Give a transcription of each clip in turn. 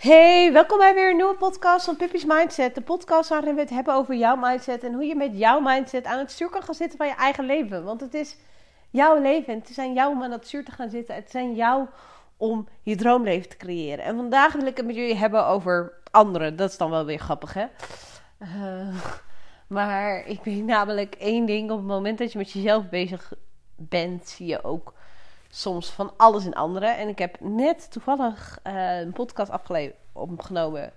Hey, welkom bij weer een nieuwe podcast van Pippi's Mindset. De podcast waarin we het hebben over jouw mindset en hoe je met jouw mindset aan het stuur kan gaan zitten van je eigen leven. Want het is jouw leven en het is aan jou om aan het stuur te gaan zitten. Het aan jou om je droomleven te creëren. En vandaag wil ik het met jullie hebben over anderen. Dat is dan wel weer grappig, hè? Uh, maar ik weet namelijk één ding. Op het moment dat je met jezelf bezig bent, zie je ook soms van alles in anderen. En ik heb net toevallig uh, een podcast opgenomen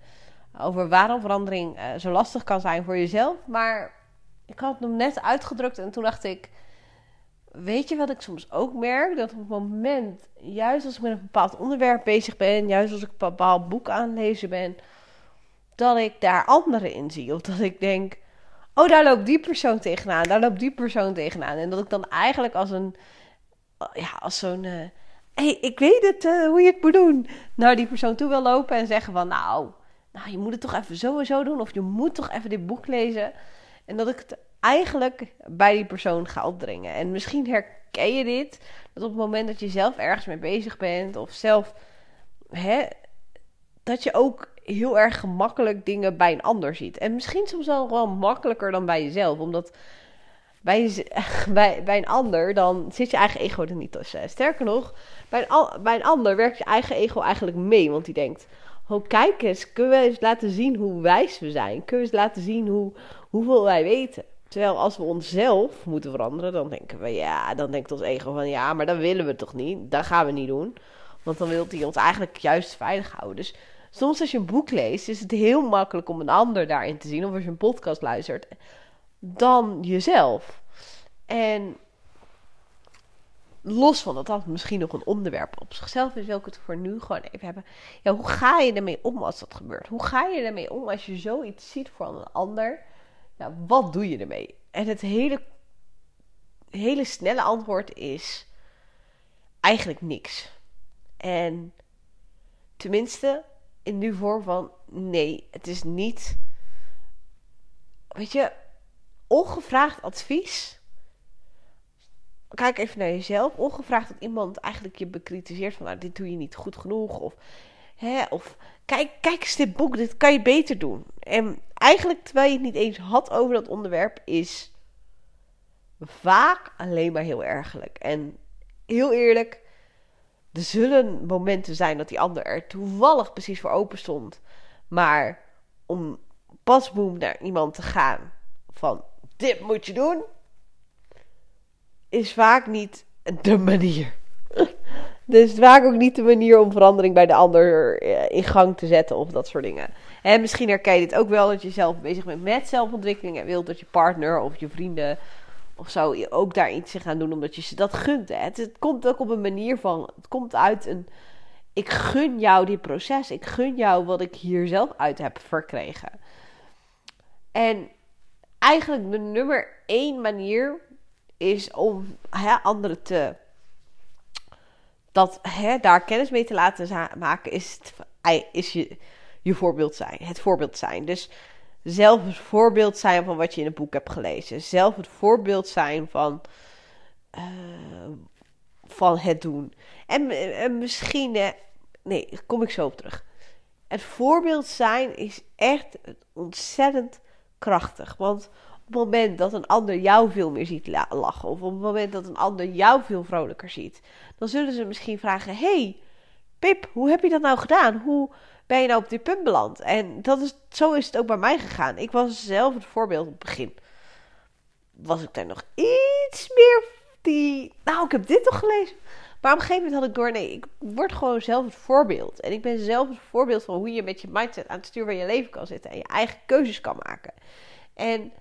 over waarom verandering uh, zo lastig kan zijn voor jezelf. Maar ik had hem net uitgedrukt en toen dacht ik. Weet je wat ik soms ook merk? Dat op het moment, juist als ik met een bepaald onderwerp bezig ben, juist als ik een bepaald boek aan lezen ben, dat ik daar anderen in zie. Of dat ik denk, oh, daar loopt die persoon tegenaan, daar loopt die persoon tegenaan. En dat ik dan eigenlijk als een ja, als zo'n. Uh, hey, ik weet het, uh, hoe je het moet doen. Naar die persoon toe wil lopen en zeggen van, nou, nou, je moet het toch even zo en zo doen. Of je moet toch even dit boek lezen. En dat ik het eigenlijk bij die persoon ga opdringen. En misschien herken je dit. Dat op het moment dat je zelf ergens mee bezig bent. Of zelf, hè, dat je ook heel erg gemakkelijk dingen bij een ander ziet. En misschien soms wel, wel makkelijker dan bij jezelf. Omdat bij, bij, bij een ander, dan zit je eigen ego er niet tussen. Sterker nog, bij een, bij een ander werkt je eigen ego eigenlijk mee. Want die denkt, oh kijk eens, kunnen we eens laten zien hoe wijs we zijn? Kunnen we eens laten zien hoe, hoeveel wij weten? Terwijl als we onszelf moeten veranderen, dan denken we, ja, dan denkt ons ego van, ja, maar dat willen we toch niet? Dat gaan we niet doen. Want dan wil hij ons eigenlijk juist veilig houden. Dus soms als je een boek leest, is het heel makkelijk om een ander daarin te zien. Of als je een podcast luistert dan jezelf. En los van dat dat misschien nog een onderwerp op zichzelf is, wil ik het voor nu gewoon even hebben. Ja, hoe ga je ermee om als dat gebeurt? Hoe ga je ermee om als je zoiets ziet van een ander? Ja, wat doe je ermee? En het hele, hele snelle antwoord is eigenlijk niks. En tenminste, in nu vorm van nee, het is niet. Weet je, ongevraagd advies. Kijk even naar jezelf. Ongevraagd dat iemand eigenlijk je bekritiseert van nou, dit doe je niet goed genoeg. Of, hè, of kijk, kijk eens dit boek, dit kan je beter doen. En eigenlijk terwijl je het niet eens had over dat onderwerp, is vaak alleen maar heel ergelijk. En heel eerlijk, er zullen momenten zijn dat die ander er toevallig precies voor open stond. Maar om pasboom naar iemand te gaan van dit moet je doen, is vaak niet de manier. dus vaak ook niet de manier om verandering bij de ander eh, in gang te zetten of dat soort dingen. En misschien herken je dit ook wel dat je zelf bezig bent met zelfontwikkeling en wilt dat je partner of je vrienden of zo je ook daar iets gaan doen omdat je ze dat gunt. Hè. Het, het komt ook op een manier van, het komt uit een, ik gun jou dit proces, ik gun jou wat ik hier zelf uit heb verkregen. En eigenlijk de nummer één manier is om hè, anderen te. Dat, hè, daar kennis mee te laten maken, is, het, is je, je voorbeeld zijn. Het voorbeeld zijn. Dus zelf het voorbeeld zijn van wat je in het boek hebt gelezen. Zelf het voorbeeld zijn van, uh, van het doen. En, en misschien, nee, kom ik zo op terug. Het voorbeeld zijn is echt ontzettend krachtig. Want op het moment dat een ander jou veel meer ziet lachen, of op het moment dat een ander jou veel vrolijker ziet, dan zullen ze misschien vragen: Hey, Pip, hoe heb je dat nou gedaan? Hoe ben je nou op dit punt beland? En dat is, zo is het ook bij mij gegaan. Ik was zelf het voorbeeld op het begin. Was ik daar nog iets meer die. Nou, ik heb dit toch gelezen. Maar op een gegeven moment had ik door, nee, ik word gewoon zelf het voorbeeld. En ik ben zelf het voorbeeld van hoe je met je mindset aan het stuur van je leven kan zitten. En je eigen keuzes kan maken. En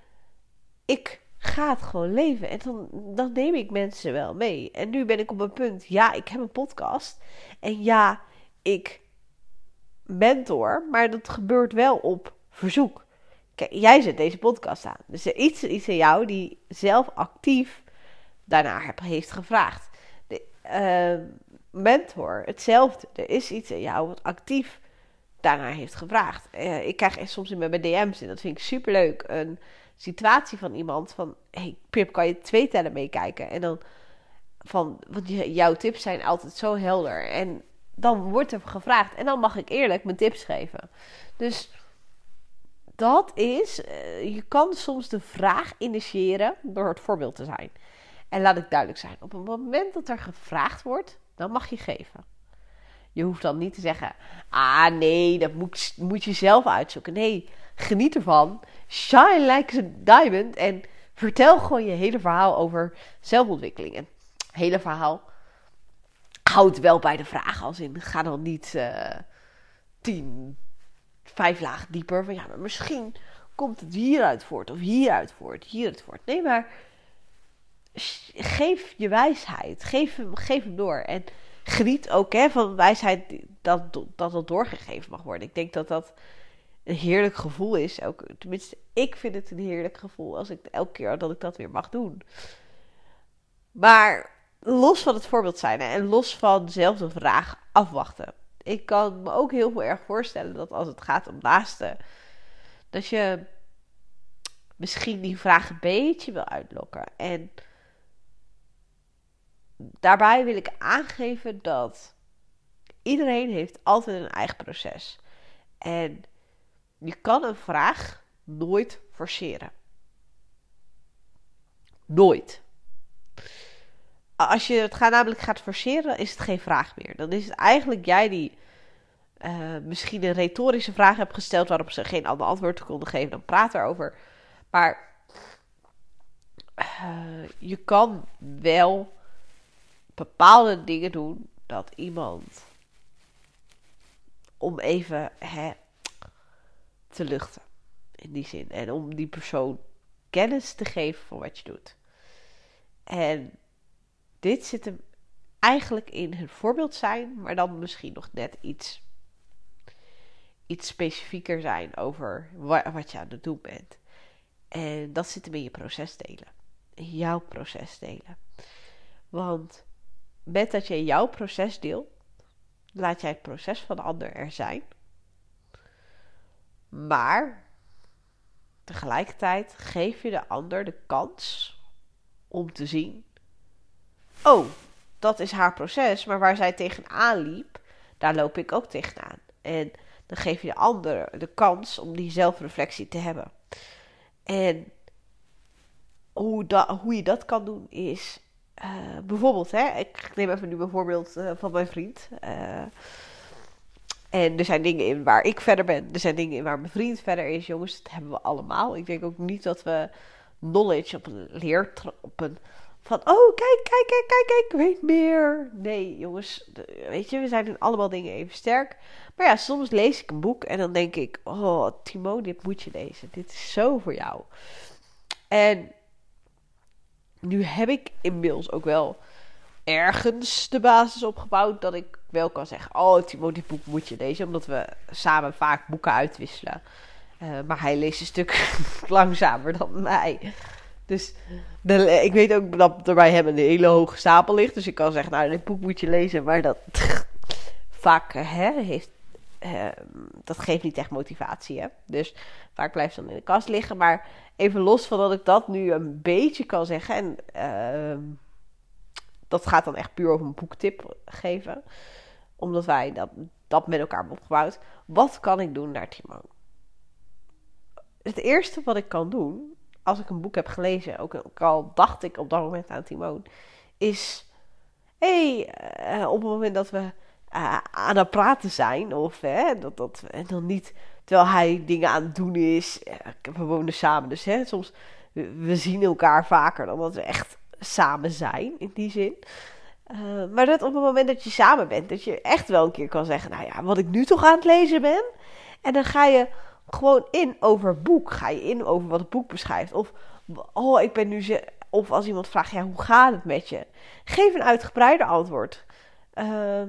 ik ga het gewoon leven. En dan, dan neem ik mensen wel mee. En nu ben ik op een punt, ja, ik heb een podcast. En ja, ik mentor. Maar dat gebeurt wel op verzoek. Kijk, jij zet deze podcast aan. Dus er is iets, iets in jou die zelf actief daarna heeft gevraagd. De uh, mentor, hetzelfde. Er is iets in jou wat actief daarna heeft gevraagd. Uh, ik krijg soms in mijn DM's, en dat vind ik super leuk, een situatie van iemand van... hey, Pip, kan je twee tellen meekijken? En dan van... Want jouw tips zijn altijd zo helder. En dan wordt er gevraagd en dan mag ik eerlijk mijn tips geven. Dus dat is, eh, je kan soms de vraag initiëren door het voorbeeld te zijn. En laat ik duidelijk zijn, op het moment dat er gevraagd wordt, dan mag je geven. Je hoeft dan niet te zeggen, ah nee, dat moet, moet je zelf uitzoeken. Nee, geniet ervan, shine like a diamond en vertel gewoon je hele verhaal over zelfontwikkeling. En hele verhaal houd wel bij de vraag als in, ga dan niet uh, tien, vijf lagen dieper. Van ja, maar misschien komt het hieruit voort of hieruit voort, hieruit voort. Nee, maar geef je wijsheid, geef hem, geef hem door. En geniet ook hè, van wijsheid dat, dat dat doorgegeven mag worden. Ik denk dat dat een heerlijk gevoel is. Ook, tenminste, ik vind het een heerlijk gevoel als ik elke keer dat ik dat weer mag doen. Maar los van het voorbeeld zijn en los van zelf de vraag afwachten. Ik kan me ook heel veel erg voorstellen dat als het gaat om laatste, dat je misschien die vraag een beetje wil uitlokken. En daarbij wil ik aangeven dat iedereen heeft altijd een eigen proces. En je kan een vraag nooit forceren. Nooit. Als je het gaat, namelijk gaat forceren, is het geen vraag meer. Dan is het eigenlijk jij die uh, misschien een retorische vraag hebt gesteld waarop ze geen ander antwoord konden geven. Dan praat erover. Maar uh, je kan wel bepaalde dingen doen dat iemand om even hè, te luchten. In die zin. En om die persoon kennis te geven van wat je doet. En dit zit hem eigenlijk in het voorbeeld zijn, maar dan misschien nog net iets, iets specifieker zijn over wat je aan het doen bent. En dat zit hem in je proces delen. In jouw proces delen. Want met dat je jouw proces deelt, laat jij het proces van de ander er zijn. Maar tegelijkertijd geef je de ander de kans om te zien: oh, dat is haar proces, maar waar zij tegenaan liep, daar loop ik ook tegenaan. En dan geef je de ander de kans om die zelfreflectie te hebben. En hoe, dat, hoe je dat kan doen is uh, bijvoorbeeld, hè, ik neem even nu bijvoorbeeld uh, van mijn vriend. Uh, en er zijn dingen in waar ik verder ben. Er zijn dingen in waar mijn vriend verder is. Jongens, dat hebben we allemaal. Ik denk ook niet dat we knowledge op een leer... Op een, van, oh, kijk, kijk, kijk, kijk, kijk, ik weet meer. Nee, jongens, weet je, we zijn in allemaal dingen even sterk. Maar ja, soms lees ik een boek en dan denk ik... Oh, Timo, dit moet je lezen. Dit is zo voor jou. En nu heb ik inmiddels ook wel ergens de basis opgebouwd dat ik wel kan zeggen: Oh, Timo, dit boek moet je lezen, omdat we samen vaak boeken uitwisselen. Uh, maar hij leest een stuk langzamer dan mij. Dus de, ik weet ook dat er bij hem een hele hoge stapel ligt. Dus ik kan zeggen: Nou, dit boek moet je lezen. Maar dat vaak hè, heeft. Uh, dat geeft niet echt motivatie. Hè? Dus vaak blijft dan in de kast liggen. Maar even los van dat ik dat nu een beetje kan zeggen. En uh, dat gaat dan echt puur over een boektip geven. Omdat wij dat, dat met elkaar hebben opgebouwd. Wat kan ik doen naar Timon? Het eerste wat ik kan doen, als ik een boek heb gelezen, ook al dacht ik op dat moment aan Timon, is: hé, hey, uh, op het moment dat we uh, aan het praten zijn, of hè, dat, dat, en dan niet terwijl hij dingen aan het doen is. We wonen samen, dus hè, soms we zien elkaar vaker dan dat we echt samen zijn, in die zin. Uh, maar dat op het moment dat je samen bent, dat je echt wel een keer kan zeggen: Nou ja, wat ik nu toch aan het lezen ben. En dan ga je gewoon in over het boek. Ga je in over wat het boek beschrijft. Of, oh, ik ben nu. Of als iemand vraagt: Ja, hoe gaat het met je? Geef een uitgebreider antwoord. Uh,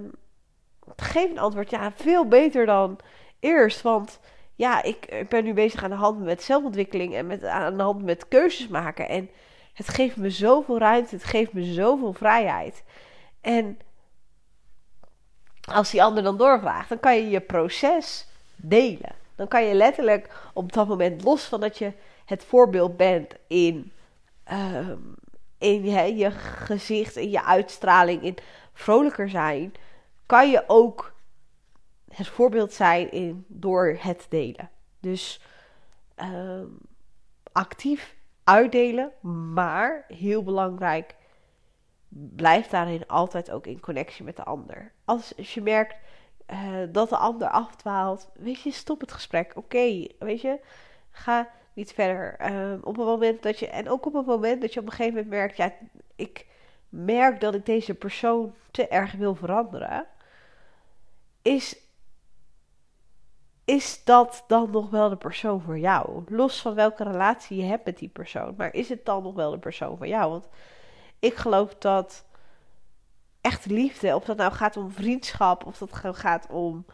geef een antwoord, ja, veel beter dan eerst. Want ja, ik, ik ben nu bezig aan de hand met zelfontwikkeling en met, aan de hand met keuzes maken. En het geeft me zoveel ruimte, het geeft me zoveel vrijheid. En als die ander dan doorvraagt, dan kan je je proces delen. Dan kan je letterlijk op dat moment, los van dat je het voorbeeld bent in, in je, je gezicht, in je uitstraling, in vrolijker zijn, kan je ook het voorbeeld zijn in, door het delen. Dus ehm, actief uitdelen, maar heel belangrijk, blijf daarin altijd ook in connectie met de ander. Als, je merkt uh, dat de ander afdwaalt, weet je, stop het gesprek. Oké, weet je, ga niet verder. Uh, op een moment dat je, en ook op een moment dat je op een gegeven moment merkt, ja, ik merk dat ik deze persoon te erg wil veranderen, is, is dat dan nog wel de persoon voor jou? Los van welke relatie je hebt met die persoon, maar is het dan nog wel de persoon voor jou? Want ik geloof dat echte liefde, of dat nou gaat om vriendschap, of dat gaat om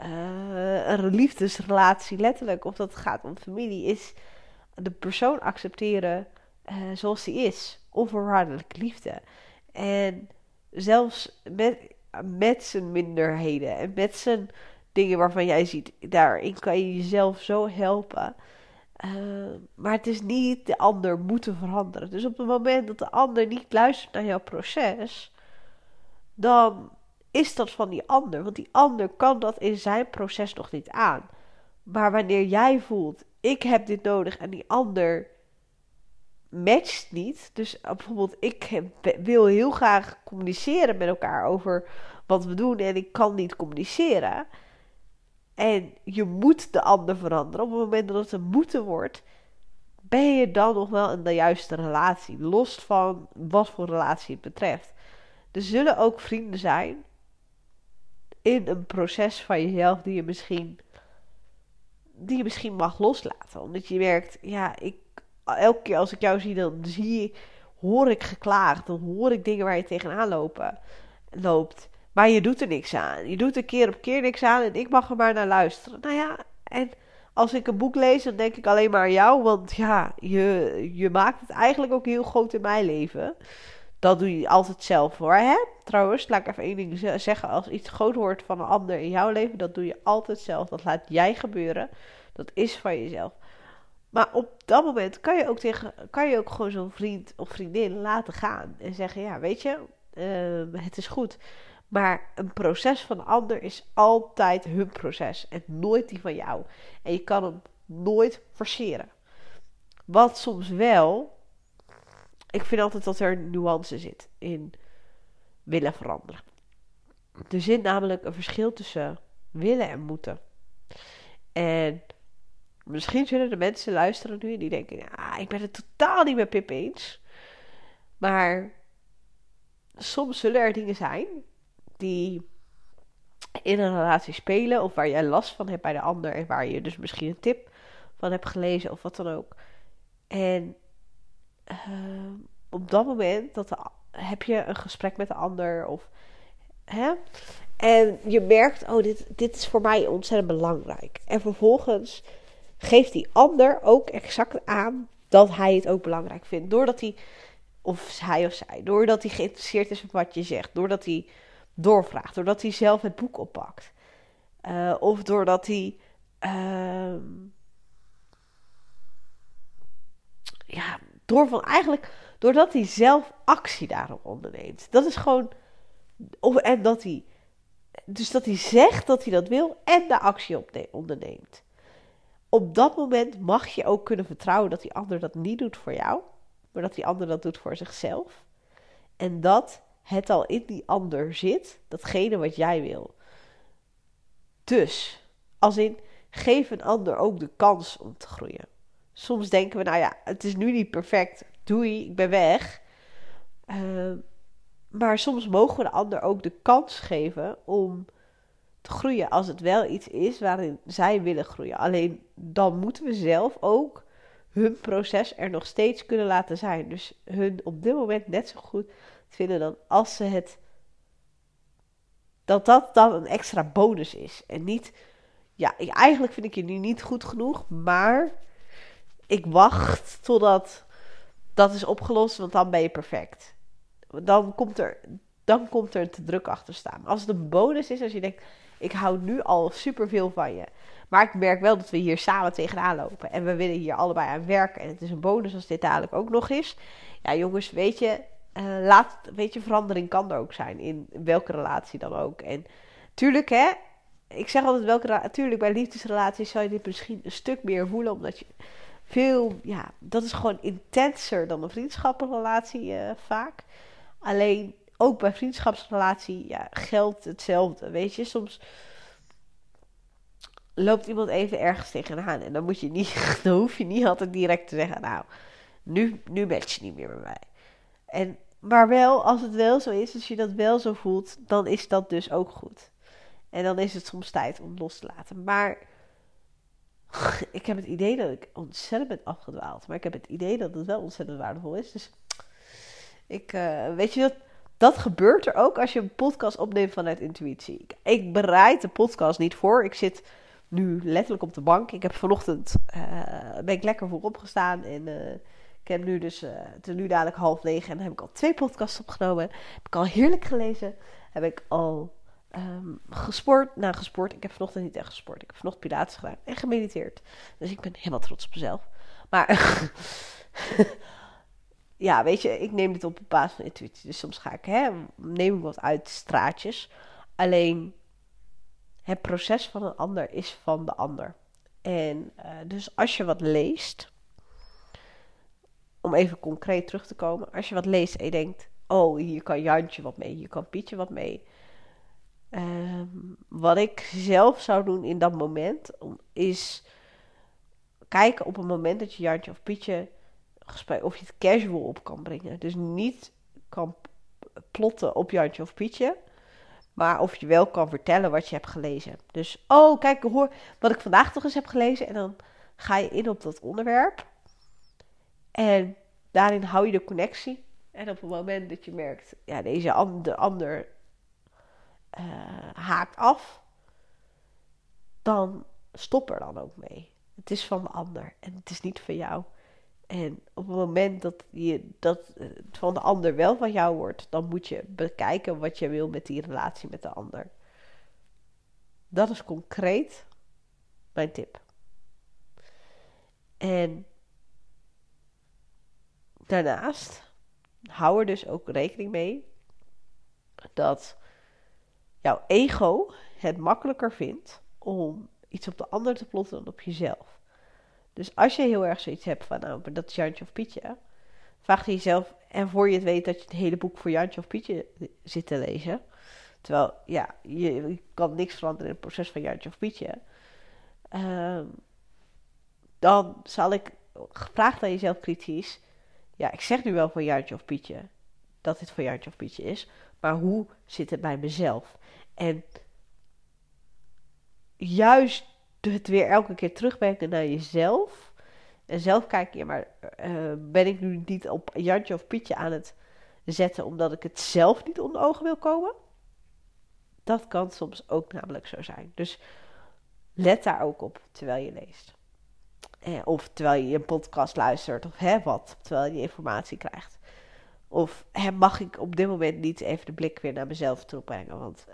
uh, een liefdesrelatie letterlijk, of dat gaat om familie, is de persoon accepteren uh, zoals die is. Onvoorwaardelijke liefde. En zelfs met, met zijn minderheden en met zijn dingen waarvan jij ziet, daarin kan je jezelf zo helpen. Uh, maar het is niet de ander moeten veranderen. Dus op het moment dat de ander niet luistert naar jouw proces, dan is dat van die ander. Want die ander kan dat in zijn proces nog niet aan. Maar wanneer jij voelt, ik heb dit nodig en die ander matcht niet. Dus eh, bijvoorbeeld, ik wil heel graag communiceren met elkaar over wat we doen en ik kan niet communiceren. En je moet de ander veranderen. Op het moment dat het een moeten wordt, ben je dan nog wel in de juiste relatie. Los van wat voor relatie het betreft. Er zullen ook vrienden zijn in een proces van jezelf die je misschien, die je misschien mag loslaten. Omdat je merkt, ja, ik, elke keer als ik jou zie, dan zie hoor ik geklaagd. Dan hoor ik dingen waar je tegenaan lopen, loopt. Maar je doet er niks aan. Je doet er keer op keer niks aan en ik mag er maar naar luisteren. Nou ja, en als ik een boek lees, dan denk ik alleen maar aan jou. Want ja, je, je maakt het eigenlijk ook heel groot in mijn leven. Dat doe je altijd zelf hoor. Hè? Trouwens, laat ik even één ding zeggen. Als iets groot wordt van een ander in jouw leven, dat doe je altijd zelf. Dat laat jij gebeuren. Dat is van jezelf. Maar op dat moment kan je ook, tegen, kan je ook gewoon zo'n vriend of vriendin laten gaan. En zeggen, ja, weet je, uh, het is goed. Maar een proces van een ander is altijd hun proces. En nooit die van jou. En je kan hem nooit forceren. Wat soms wel ik vind altijd dat er nuance zit in willen veranderen. Er zit namelijk een verschil tussen willen en moeten. En misschien zullen de mensen luisteren nu en die denken: ah, ik ben het totaal niet met Pip eens. Maar soms zullen er dingen zijn die in een relatie spelen of waar jij last van hebt bij de ander en waar je dus misschien een tip van hebt gelezen of wat dan ook. En uh, op dat moment dat heb je een gesprek met de ander of hè? En je merkt, oh, dit, dit is voor mij ontzettend belangrijk. En vervolgens geeft die ander ook exact aan dat hij het ook belangrijk vindt. Doordat hij, of hij of zij, doordat hij geïnteresseerd is in wat je zegt. Doordat hij doorvraagt. Doordat hij zelf het boek oppakt. Uh, of doordat hij. Uh, ja, door van eigenlijk doordat hij zelf actie daarop onderneemt. Dat is gewoon. Of, en dat hij. Dus dat hij zegt dat hij dat wil en de actie op onderneemt. Op dat moment mag je ook kunnen vertrouwen dat die ander dat niet doet voor jou, maar dat die ander dat doet voor zichzelf. En dat het al in die ander zit, datgene wat jij wil. Dus, als in, geef een ander ook de kans om te groeien. Soms denken we, nou ja, het is nu niet perfect, doei, ik ben weg. Uh, maar soms mogen we de ander ook de kans geven om te groeien als het wel iets is waarin zij willen groeien. Alleen dan moeten we zelf ook hun proces er nog steeds kunnen laten zijn. Dus hun op dit moment net zo goed vinden dan als ze het. Dat dat dan een extra bonus is. En niet. Ja, eigenlijk vind ik je nu niet goed genoeg, maar ik wacht totdat dat is opgelost, want dan ben je perfect. Dan komt er, dan komt er te druk achter staan. Als het een bonus is, als je denkt, ik hou nu al superveel van je. Maar ik merk wel dat we hier samen tegenaan lopen. En we willen hier allebei aan werken. En het is een bonus als dit dadelijk ook nog is. Ja, jongens, weet je, eh, laat, weet je, verandering kan er ook zijn. In welke relatie dan ook. En tuurlijk, hè. Ik zeg altijd welke Tuurlijk, bij liefdesrelaties zou je dit misschien een stuk meer voelen. Omdat je veel, ja, dat is gewoon intenser dan een vriendschapsrelatie uh, vaak. Alleen ook bij vriendschapsrelatie ja, geldt hetzelfde. Weet je, soms loopt iemand even ergens tegenaan. En dan, moet je niet, dan hoef je niet altijd direct te zeggen: Nou, nu, nu match je niet meer bij mij. En, maar wel, als het wel zo is, als je dat wel zo voelt, dan is dat dus ook goed. En dan is het soms tijd om los te laten. Maar ik heb het idee dat ik ontzettend ben afgedwaald. Maar ik heb het idee dat het wel ontzettend waardevol is. Dus ik, uh, weet je dat, dat gebeurt er ook als je een podcast opneemt vanuit intuïtie. Ik, bereid de podcast niet voor. Ik zit nu letterlijk op de bank. Ik heb vanochtend uh, ben ik lekker voorop gestaan en uh, ik heb nu dus, uh, het is nu dadelijk half negen en heb ik al twee podcasts opgenomen. Heb ik al heerlijk gelezen. Heb ik al um, gesport. Nou, gesport. Ik heb vanochtend niet echt gesport. Ik heb vanochtend pilates gedaan en gemediteerd. Dus ik ben helemaal trots op mezelf. Maar ja, weet je, ik neem dit op basis van intuïtie. Dus soms ga ik, hè, neem ik wat uit straatjes. Alleen het proces van een ander is van de ander. En uh, dus als je wat leest, om even concreet terug te komen, als je wat leest en je denkt, oh, hier kan Jantje wat mee, hier kan Pietje wat mee. Uh, wat ik zelf zou doen in dat moment, is kijken op een moment dat je Jantje of Pietje of je het casual op kan brengen. Dus niet kan plotten op Jantje of Pietje. Maar of je wel kan vertellen wat je hebt gelezen. Dus, oh, kijk, hoor wat ik vandaag toch eens heb gelezen. En dan ga je in op dat onderwerp. En daarin hou je de connectie. En op het moment dat je merkt, ja, deze ander, ander uh, haakt af. Dan stop er dan ook mee. Het is van de ander en het is niet van jou. En op het moment dat, je, dat het van de ander wel van jou wordt, dan moet je bekijken wat je wil met die relatie met de ander. Dat is concreet mijn tip. En daarnaast hou er dus ook rekening mee dat jouw ego het makkelijker vindt om iets op de ander te plotten dan op jezelf. Dus als je heel erg zoiets hebt van, nou, dat is Jantje of Pietje, vraag je jezelf, en voor je het weet dat je het hele boek voor Jantje of Pietje zit te lezen, terwijl, ja, je, kan niks veranderen in het proces van Jantje of Pietje, um, dan zal ik, gevraagd aan jezelf kritisch, ja, ik zeg nu wel voor Jantje of Pietje, dat dit voor Jantje of Pietje is, maar hoe zit het bij mezelf? En juist het weer elke keer terugbrengen naar jezelf. En zelf kijken, ja, maar uh, ben ik nu niet op Jantje of Pietje aan het zetten omdat ik het zelf niet onder ogen wil komen? Dat kan soms ook namelijk zo zijn. Dus let daar ook op terwijl je leest. Eh, of terwijl je een podcast luistert, of hè, wat, terwijl je informatie krijgt. Of hè, mag ik op dit moment niet even de blik weer naar mezelf terugbrengen? Want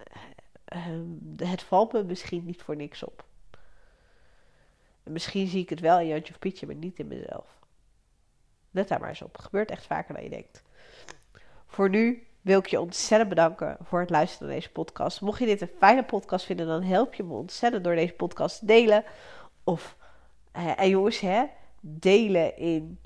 uh, het valt me misschien niet voor niks op misschien zie ik het wel in Jantje of Pietje, maar niet in mezelf. Let daar maar eens op. Gebeurt echt vaker dan je denkt. Voor nu wil ik je ontzettend bedanken voor het luisteren naar deze podcast. Mocht je dit een fijne podcast vinden, dan help je me ontzettend door deze podcast te delen. Of, eh, en jongens, hè, delen in.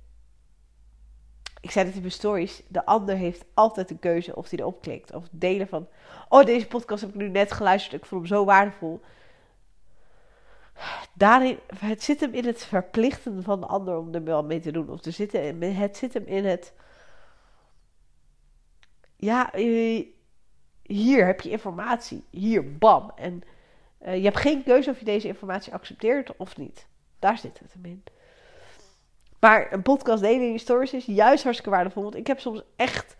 Ik zei het in mijn stories. De ander heeft altijd een keuze of hij erop klikt. Of delen van. Oh, deze podcast heb ik nu net geluisterd. Ik vond hem zo waardevol daarin, het zit hem in het verplichten van de ander om er wel mee te doen. Of er zit, het zit hem in het. Ja, eh, hier heb je informatie. Hier, bam. En uh, je hebt geen keuze of je deze informatie accepteert of niet. Daar zit het hem in. Maar een podcast delen in je stories is juist hartstikke waardevol. Want ik heb soms echt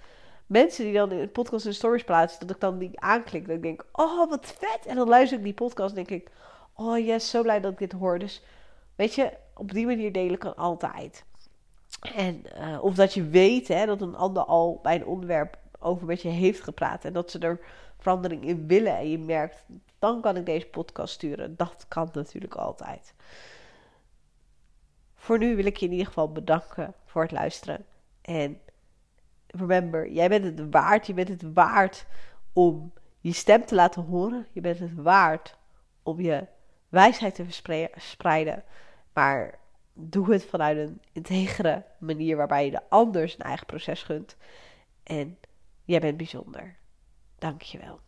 mensen die dan in podcast in stories plaatsen, dat ik dan die aanklik. Dat ik denk, oh wat vet. En dan luister ik die podcast en denk ik, Oh yes, zo blij dat ik dit hoor. Dus weet je, op die manier delen kan altijd. En uh, of dat je weet hè, dat een ander al bij een onderwerp over met je heeft gepraat. En dat ze er verandering in willen. En je merkt, dan kan ik deze podcast sturen. Dat kan natuurlijk altijd. Voor nu wil ik je in ieder geval bedanken voor het luisteren. En remember, jij bent het waard. Je bent het waard om je stem te laten horen. Je bent het waard om je wijsheid te verspreiden. Maar doe het vanuit een integere manier waarbij je de ander zijn eigen proces gunt. En jij bent bijzonder. Dank je wel.